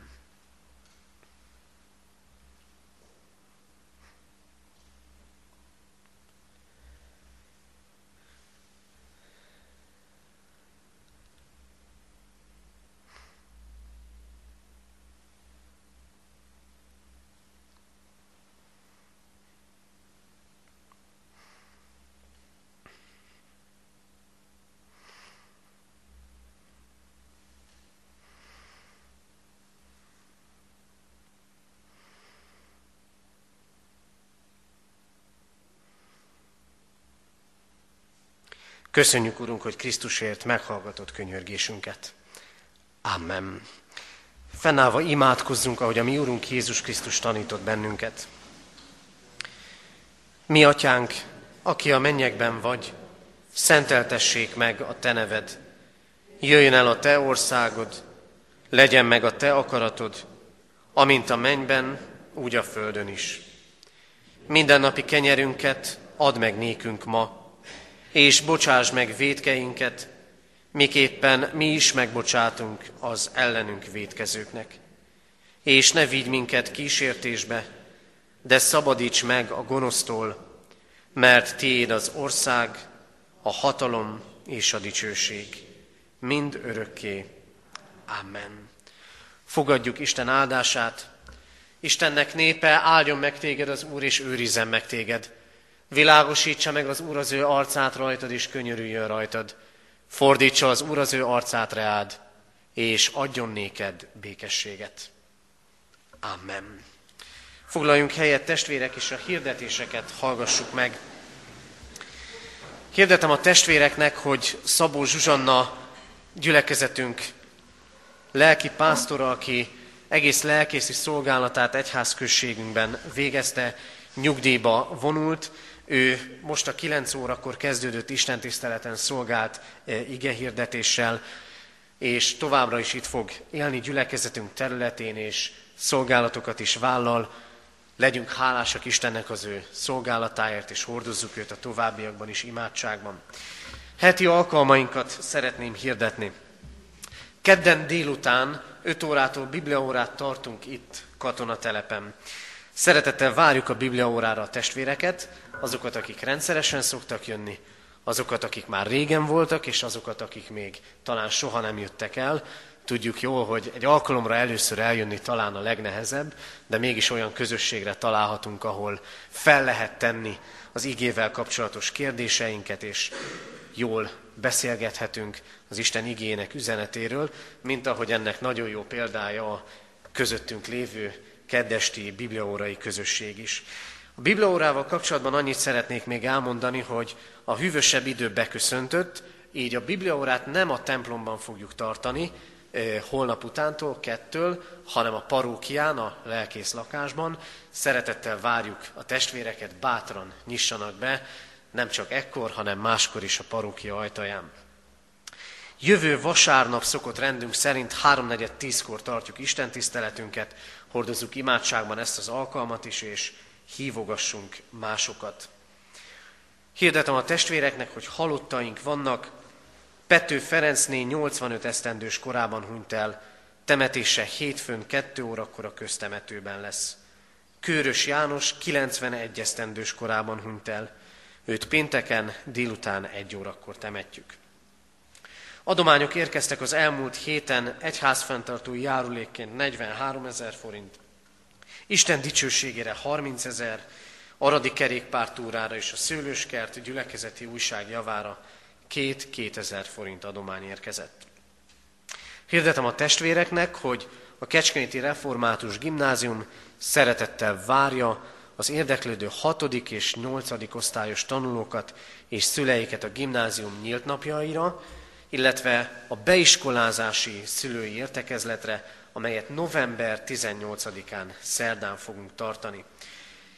Köszönjük, Urunk, hogy Krisztusért meghallgatott könyörgésünket. Amen. Fennállva imádkozzunk, ahogy a mi Urunk Jézus Krisztus tanított bennünket. Mi, Atyánk, aki a mennyekben vagy, szenteltessék meg a Te neved. Jöjjön el a Te országod, legyen meg a Te akaratod, amint a mennyben, úgy a földön is. Minden napi kenyerünket add meg nékünk ma, és bocsáss meg védkeinket, miképpen mi is megbocsátunk az ellenünk védkezőknek. És ne vigy minket kísértésbe, de szabadíts meg a gonosztól, mert Tiéd az ország, a hatalom és a dicsőség, mind örökké. Amen. Fogadjuk Isten áldását. Istennek népe, áldjon meg téged az Úr, és őrizzen meg téged. Világosítsa meg az Úr az ő arcát rajtad, és könyörüljön rajtad. Fordítsa az Úr az ő arcát reád, és adjon néked békességet. Amen. Foglaljunk helyet, testvérek, és a hirdetéseket hallgassuk meg. Hirdetem a testvéreknek, hogy Szabó Zsuzsanna gyülekezetünk lelki pásztora, aki egész lelkészi szolgálatát egyházközségünkben végezte, nyugdíjba vonult. Ő most a 9 órakor kezdődött istentiszteleten szolgált e, igehirdetéssel, és továbbra is itt fog élni gyülekezetünk területén, és szolgálatokat is vállal. Legyünk hálásak Istennek az ő szolgálatáért, és hordozzuk őt a továbbiakban is imádságban. Heti alkalmainkat szeretném hirdetni. Kedden délután 5 órától bibliaórát tartunk itt katonatelepen. Szeretettel várjuk a bibliaórára a testvéreket, azokat, akik rendszeresen szoktak jönni, azokat, akik már régen voltak, és azokat, akik még talán soha nem jöttek el. Tudjuk jól, hogy egy alkalomra először eljönni talán a legnehezebb, de mégis olyan közösségre találhatunk, ahol fel lehet tenni az igével kapcsolatos kérdéseinket, és jól beszélgethetünk az Isten igének üzenetéről, mint ahogy ennek nagyon jó példája a közöttünk lévő keddesti bibliaórai közösség is. A bibliaórával kapcsolatban annyit szeretnék még elmondani, hogy a hűvösebb idő beköszöntött, így a bibliaórát nem a templomban fogjuk tartani, holnap utántól, kettől, hanem a parókián, a lelkész lakásban. Szeretettel várjuk a testvéreket, bátran nyissanak be, nem csak ekkor, hanem máskor is a parókia ajtaján. Jövő vasárnap szokott rendünk szerint 3.4.10-kor tartjuk Isten tiszteletünket, hordozzuk imádságban ezt az alkalmat is, és hívogassunk másokat. Hirdetem a testvéreknek, hogy halottaink vannak. Pető Ferencné 85 esztendős korában hunyt el, temetése hétfőn 2 órakor a köztemetőben lesz. Kőrös János 91 esztendős korában hunyt el, őt pénteken délután egy órakor temetjük. Adományok érkeztek az elmúlt héten egyházfenntartói járulékként 43 ezer forint, Isten dicsőségére 30 ezer, Aradi kerékpártúrára és a Szőlőskert gyülekezeti újság javára két 2000 forint adomány érkezett. Hirdetem a testvéreknek, hogy a Kecskeméti Református Gimnázium szeretettel várja az érdeklődő hatodik és nyolcadik osztályos tanulókat és szüleiket a gimnázium nyílt napjaira, illetve a beiskolázási szülői értekezletre, amelyet november 18-án szerdán fogunk tartani.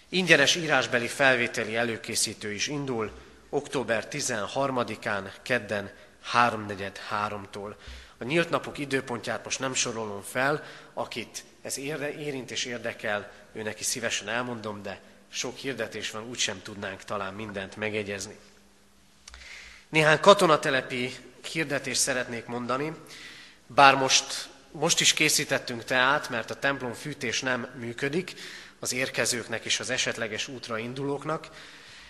Ingyenes írásbeli felvételi előkészítő is indul, október 13-án, kedden 3.43-tól. A nyílt napok időpontját most nem sorolom fel, akit ez érint és érdekel, ő neki szívesen elmondom, de sok hirdetés van, úgysem tudnánk talán mindent megegyezni. Néhány katonatelepi hirdetést szeretnék mondani, bár most, most is készítettünk teát, mert a templom fűtés nem működik az érkezőknek és az esetleges útra indulóknak,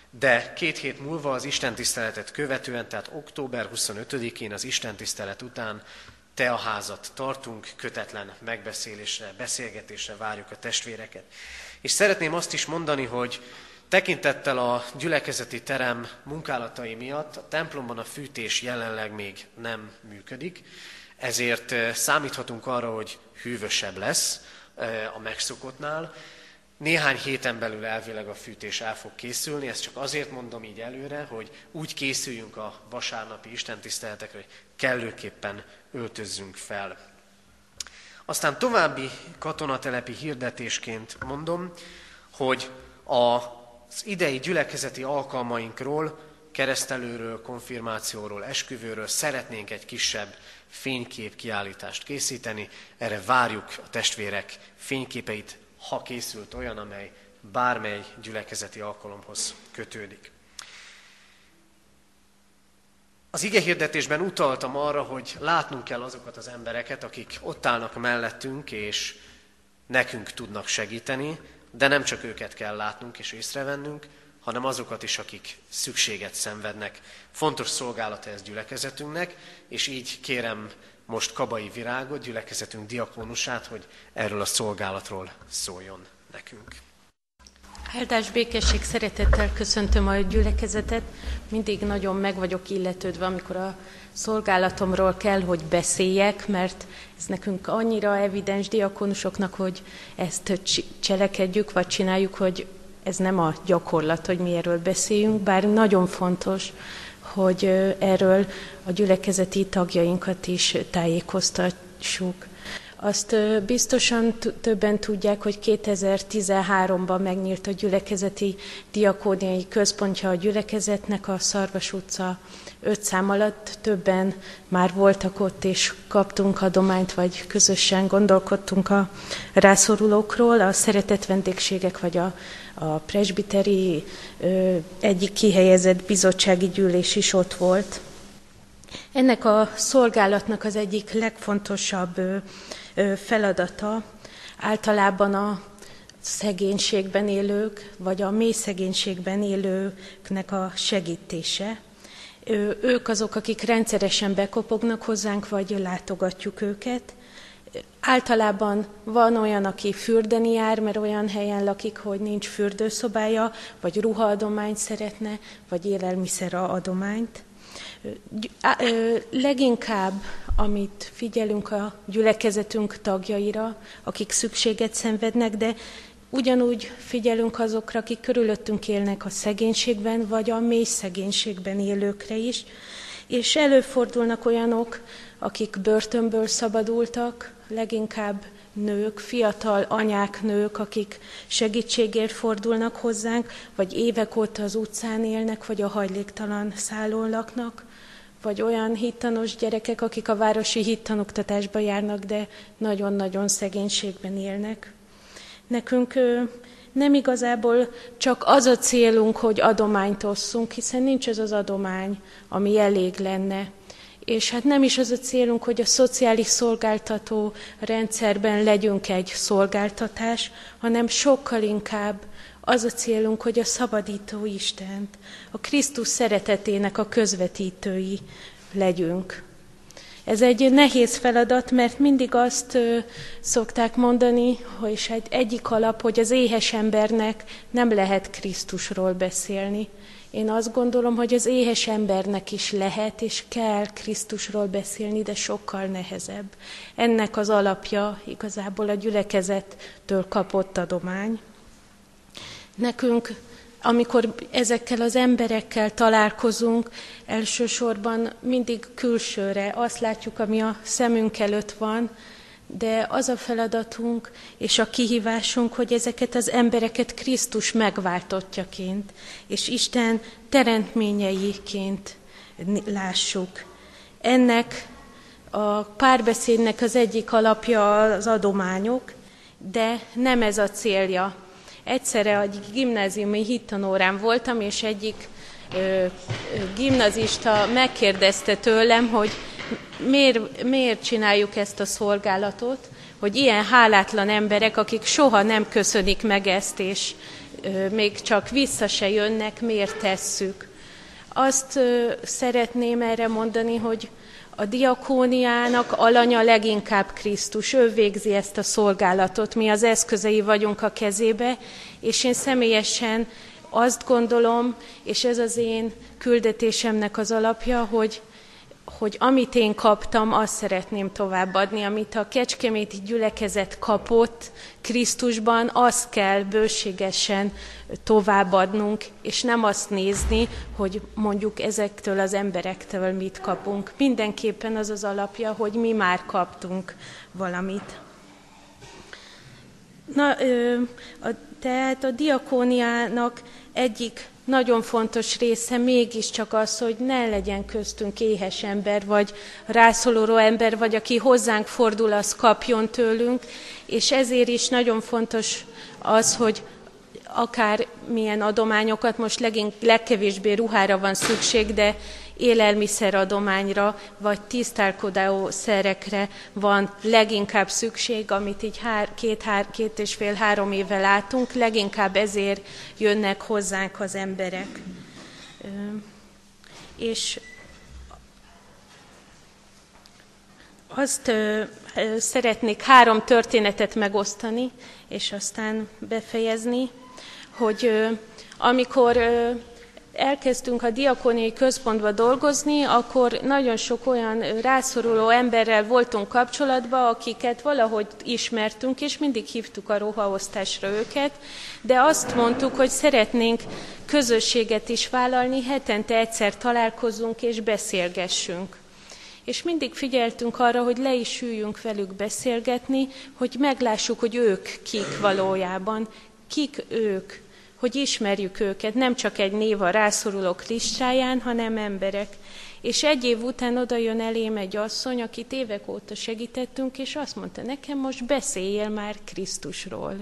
de két hét múlva az istentiszteletet követően, tehát október 25-én az istentisztelet után te a házat tartunk, kötetlen megbeszélésre, beszélgetésre várjuk a testvéreket. És szeretném azt is mondani, hogy tekintettel a gyülekezeti terem munkálatai miatt a templomban a fűtés jelenleg még nem működik, ezért eh, számíthatunk arra, hogy hűvösebb lesz eh, a megszokottnál, néhány héten belül elvileg a fűtés el fog készülni, ezt csak azért mondom így előre, hogy úgy készüljünk a vasárnapi istentiszteletekre, hogy kellőképpen öltözzünk fel. Aztán további katonatelepi hirdetésként mondom, hogy az idei gyülekezeti alkalmainkról, keresztelőről, konfirmációról, esküvőről szeretnénk egy kisebb fénykép kiállítást készíteni. Erre várjuk a testvérek fényképeit, ha készült olyan, amely bármely gyülekezeti alkalomhoz kötődik. Az ige hirdetésben utaltam arra, hogy látnunk kell azokat az embereket, akik ott állnak mellettünk, és nekünk tudnak segíteni, de nem csak őket kell látnunk és észrevennünk, hanem azokat is, akik szükséget szenvednek. Fontos szolgálata ez gyülekezetünknek, és így kérem most Kabai Virágot, gyülekezetünk diakónusát, hogy erről a szolgálatról szóljon nekünk. Áldás békesség szeretettel köszöntöm a gyülekezetet. Mindig nagyon meg vagyok illetődve, amikor a szolgálatomról kell, hogy beszéljek, mert ez nekünk annyira evidens diakonusoknak, hogy ezt cselekedjük, vagy csináljuk, hogy ez nem a gyakorlat, hogy mi erről beszéljünk, bár nagyon fontos, hogy erről a gyülekezeti tagjainkat is tájékoztassuk. Azt biztosan többen tudják, hogy 2013-ban megnyílt a gyülekezeti diakóniai központja a gyülekezetnek, a Szarvas utca öt szám alatt többen már voltak ott, és kaptunk adományt, vagy közösen gondolkodtunk a rászorulókról, a szeretett vendégségek, vagy a, a presbiteri ö, egyik kihelyezett bizottsági gyűlés is ott volt. Ennek a szolgálatnak az egyik legfontosabb ö, ö, feladata általában a szegénységben élők, vagy a mély szegénységben élőknek a segítése. Ők azok, akik rendszeresen bekopognak hozzánk, vagy látogatjuk őket. Általában van olyan, aki fürdeni jár, mert olyan helyen lakik, hogy nincs fürdőszobája, vagy ruhaadományt szeretne, vagy élelmiszer adományt. Leginkább, amit figyelünk a gyülekezetünk tagjaira, akik szükséget szenvednek, de Ugyanúgy figyelünk azokra, akik körülöttünk élnek a szegénységben, vagy a mély szegénységben élőkre is, és előfordulnak olyanok, akik börtönből szabadultak, leginkább nők, fiatal anyák, nők, akik segítségért fordulnak hozzánk, vagy évek óta az utcán élnek, vagy a hajléktalan szállón laknak, vagy olyan hittanos gyerekek, akik a városi hittanoktatásba járnak, de nagyon-nagyon szegénységben élnek. Nekünk nem igazából csak az a célunk, hogy adományt osszunk, hiszen nincs ez az adomány, ami elég lenne. És hát nem is az a célunk, hogy a szociális szolgáltató rendszerben legyünk egy szolgáltatás, hanem sokkal inkább az a célunk, hogy a szabadító Istent, a Krisztus szeretetének a közvetítői legyünk. Ez egy nehéz feladat, mert mindig azt szokták mondani, és egy egyik alap, hogy az éhes embernek nem lehet Krisztusról beszélni. Én azt gondolom, hogy az éhes embernek is lehet és kell Krisztusról beszélni, de sokkal nehezebb. Ennek az alapja igazából a gyülekezettől kapott adomány. Nekünk amikor ezekkel az emberekkel találkozunk, elsősorban mindig külsőre azt látjuk, ami a szemünk előtt van, de az a feladatunk és a kihívásunk, hogy ezeket az embereket Krisztus megváltottjaként és Isten teremtményeiként lássuk. Ennek a párbeszédnek az egyik alapja az adományok, de nem ez a célja egyszerre egy gimnáziumi hittanórán voltam, és egyik ö, gimnazista megkérdezte tőlem, hogy miért, miért csináljuk ezt a szolgálatot, hogy ilyen hálátlan emberek, akik soha nem köszönik meg ezt, és még csak vissza se jönnek, miért tesszük. Azt szeretném erre mondani, hogy a diakóniának alanya leginkább Krisztus, ő végzi ezt a szolgálatot, mi az eszközei vagyunk a kezébe, és én személyesen azt gondolom, és ez az én küldetésemnek az alapja, hogy hogy amit én kaptam, azt szeretném továbbadni, amit a Kecskeméti gyülekezet kapott Krisztusban, azt kell bőségesen továbbadnunk, és nem azt nézni, hogy mondjuk ezektől az emberektől mit kapunk. Mindenképpen az az alapja, hogy mi már kaptunk valamit. Na, ö, a, tehát a diakóniának egyik nagyon fontos része mégiscsak az, hogy ne legyen köztünk éhes ember, vagy rászoruló ember, vagy aki hozzánk fordul, az kapjon tőlünk, és ezért is nagyon fontos az, hogy akár milyen adományokat, most legink, legkevésbé ruhára van szükség, de élelmiszeradományra vagy tisztálkodó szerekre van leginkább szükség, amit így hár, két, hár, két és fél-három éve látunk, leginkább ezért jönnek hozzánk az emberek. És azt szeretnék három történetet megosztani, és aztán befejezni, hogy amikor elkezdtünk a diakóniai központba dolgozni, akkor nagyon sok olyan rászoruló emberrel voltunk kapcsolatban, akiket valahogy ismertünk, és mindig hívtuk a rohaosztásra őket, de azt mondtuk, hogy szeretnénk közösséget is vállalni, hetente egyszer találkozunk és beszélgessünk. És mindig figyeltünk arra, hogy le is üljünk velük beszélgetni, hogy meglássuk, hogy ők kik valójában, kik ők, hogy ismerjük őket, nem csak egy név a rászorulók listáján, hanem emberek. És egy év után oda jön elém egy asszony, akit évek óta segítettünk, és azt mondta nekem, most beszéljél már Krisztusról.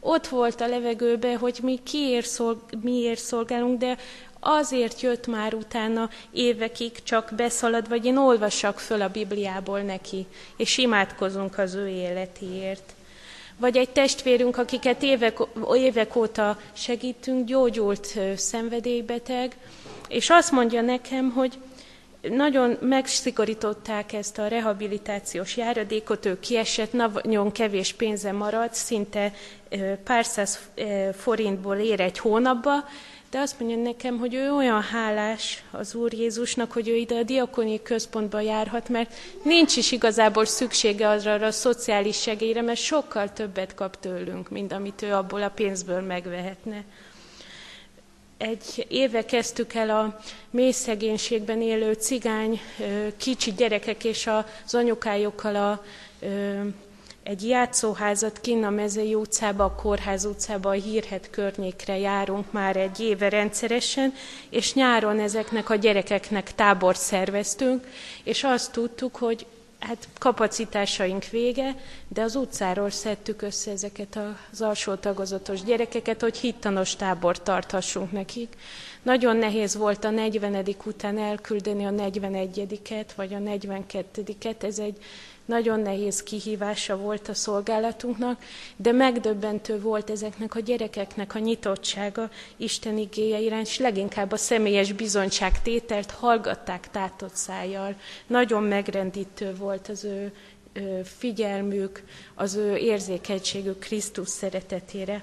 Ott volt a levegőben, hogy mi kiért szolg, miért szolgálunk, de azért jött már utána évekig csak beszalad, vagy én olvassak föl a Bibliából neki, és imádkozunk az ő életéért. Vagy egy testvérünk, akiket évek, évek óta segítünk, gyógyult szenvedélybeteg, és azt mondja nekem, hogy nagyon megszigorították ezt a rehabilitációs járadékot, ő kiesett, nagyon kevés pénze maradt, szinte pár száz forintból ér egy hónapba, de azt mondja nekem, hogy ő olyan hálás az Úr Jézusnak, hogy ő ide a diakoni központba járhat, mert nincs is igazából szüksége azra a szociális segélyre, mert sokkal többet kap tőlünk, mint amit ő abból a pénzből megvehetne. Egy éve kezdtük el a mély szegénységben élő cigány kicsi gyerekek és az anyukájukkal a egy játszóházat kinn a Mezei utcába, a Kórház utcába, a Hírhet környékre járunk már egy éve rendszeresen, és nyáron ezeknek a gyerekeknek tábor szerveztünk, és azt tudtuk, hogy hát kapacitásaink vége, de az utcáról szedtük össze ezeket az alsó tagozatos gyerekeket, hogy hittanos tábor tarthassunk nekik. Nagyon nehéz volt a 40. után elküldeni a 41-et, vagy a 42-et, ez egy nagyon nehéz kihívása volt a szolgálatunknak, de megdöbbentő volt ezeknek a gyerekeknek a nyitottsága Isten igéje iránt, és leginkább a személyes bizonyságtételt hallgatták tátott szájjal. Nagyon megrendítő volt az ő figyelmük, az ő érzékenységük Krisztus szeretetére.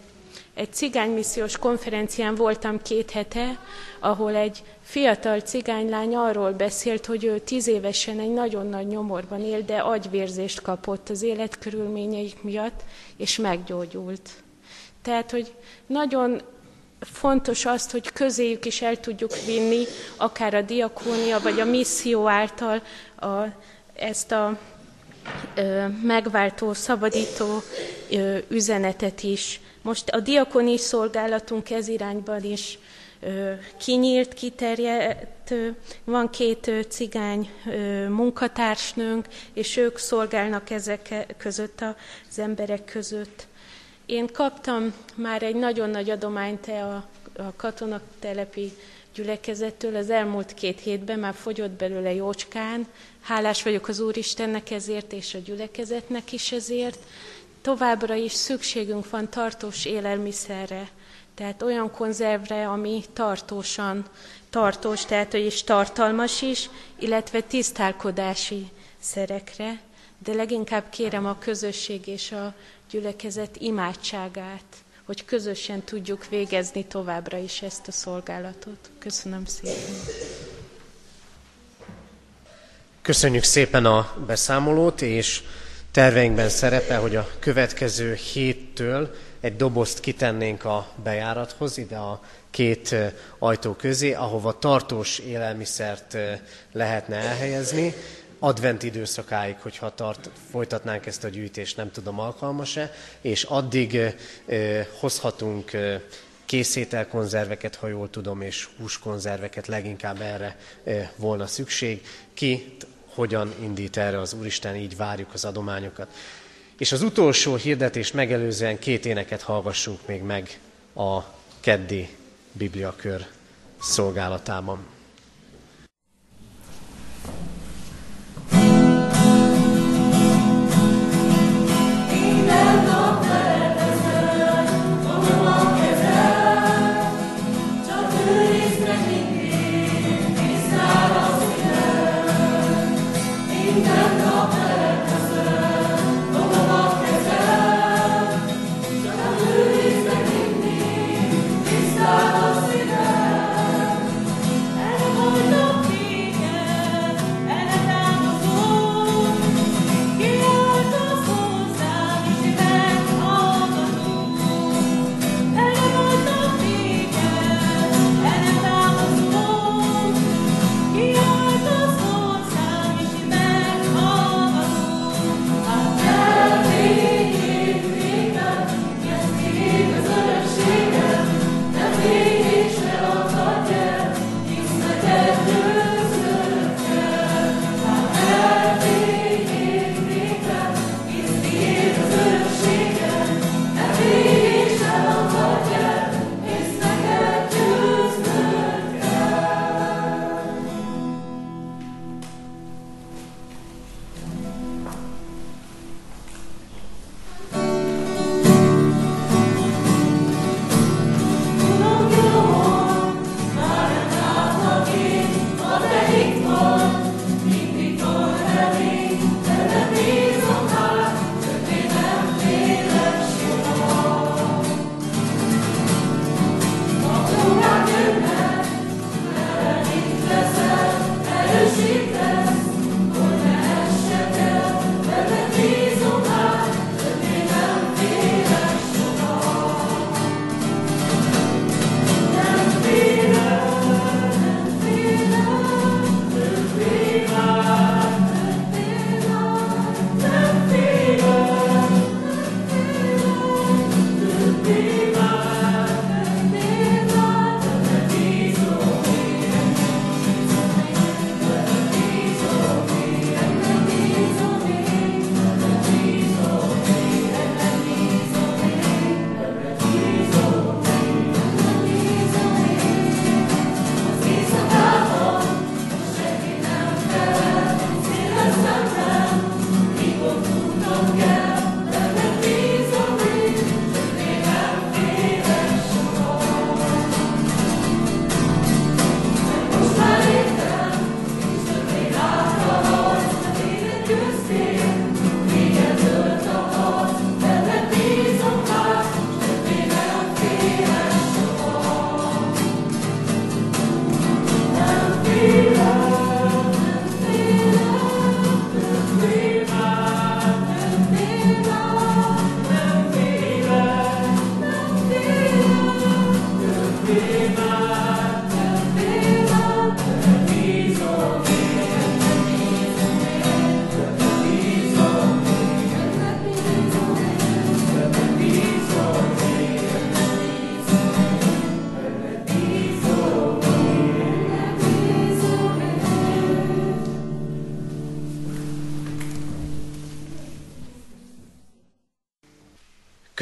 Egy cigánymissziós konferencián voltam két hete, ahol egy fiatal cigánylány arról beszélt, hogy ő tíz évesen egy nagyon nagy nyomorban él, de agyvérzést kapott az életkörülményeik miatt, és meggyógyult. Tehát, hogy nagyon fontos azt, hogy közéjük is el tudjuk vinni, akár a diakónia, vagy a misszió által a, ezt a ö, megváltó, szabadító üzenetet is. Most a diakoni szolgálatunk ez irányban is kinyílt, kiterjedt, van két cigány munkatársnőnk, és ők szolgálnak ezek között az emberek között. Én kaptam már egy nagyon nagy adományt a, a katonatelepi gyülekezettől az elmúlt két hétben, már fogyott belőle jócskán. Hálás vagyok az Úristennek ezért, és a gyülekezetnek is ezért. Továbbra is szükségünk van tartós élelmiszerre, tehát olyan konzervre, ami tartósan tartós, tehát hogy is tartalmas is, illetve tisztálkodási szerekre, de leginkább kérem a közösség és a gyülekezet imádságát, hogy közösen tudjuk végezni továbbra is ezt a szolgálatot. Köszönöm szépen. Köszönjük szépen a beszámolót, és terveinkben szerepel, hogy a következő héttől egy dobozt kitennénk a bejárathoz, ide a két ajtó közé, ahova tartós élelmiszert lehetne elhelyezni. Advent időszakáig, hogyha tart, folytatnánk ezt a gyűjtést, nem tudom alkalmas-e, és addig hozhatunk készételkonzerveket, ha jól tudom, és húskonzerveket, leginkább erre volna szükség. Ki hogyan indít erre az Úristen, így várjuk az adományokat. És az utolsó hirdetést megelőzően két éneket hallgassunk még meg a keddi bibliakör szolgálatában.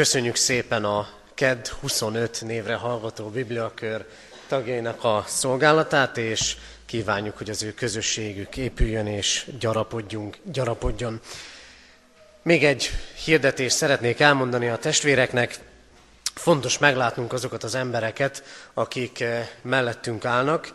Köszönjük szépen a KED 25 névre hallgató bibliakör tagjainak a szolgálatát, és kívánjuk, hogy az ő közösségük épüljön és gyarapodjunk, gyarapodjon. Még egy hirdetést szeretnék elmondani a testvéreknek. Fontos meglátnunk azokat az embereket, akik eh, mellettünk állnak,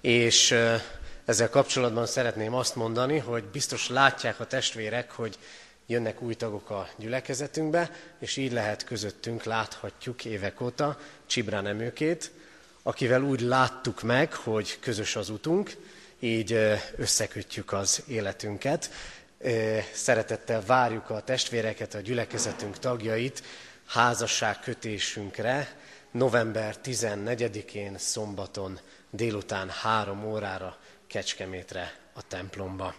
és eh, ezzel kapcsolatban szeretném azt mondani, hogy biztos látják a testvérek, hogy jönnek új tagok a gyülekezetünkbe, és így lehet közöttünk, láthatjuk évek óta Csibrá nemőkét, akivel úgy láttuk meg, hogy közös az utunk, így összekötjük az életünket. Szeretettel várjuk a testvéreket, a gyülekezetünk tagjait házasságkötésünkre november 14-én szombaton délután három órára Kecskemétre a templomba.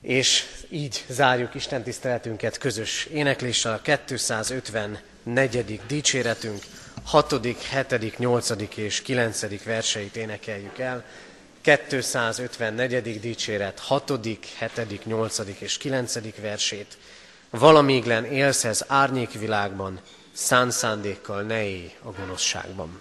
És így zárjuk Isten tiszteletünket közös énekléssel a 254. dicséretünk 6., 7., 8. és 9. verseit énekeljük el. 254. dicséret 6., 7., 8. és 9. versét. Valamíglen élsz ez árnyékvilágban, szánszándékkal ne élj a gonoszságban.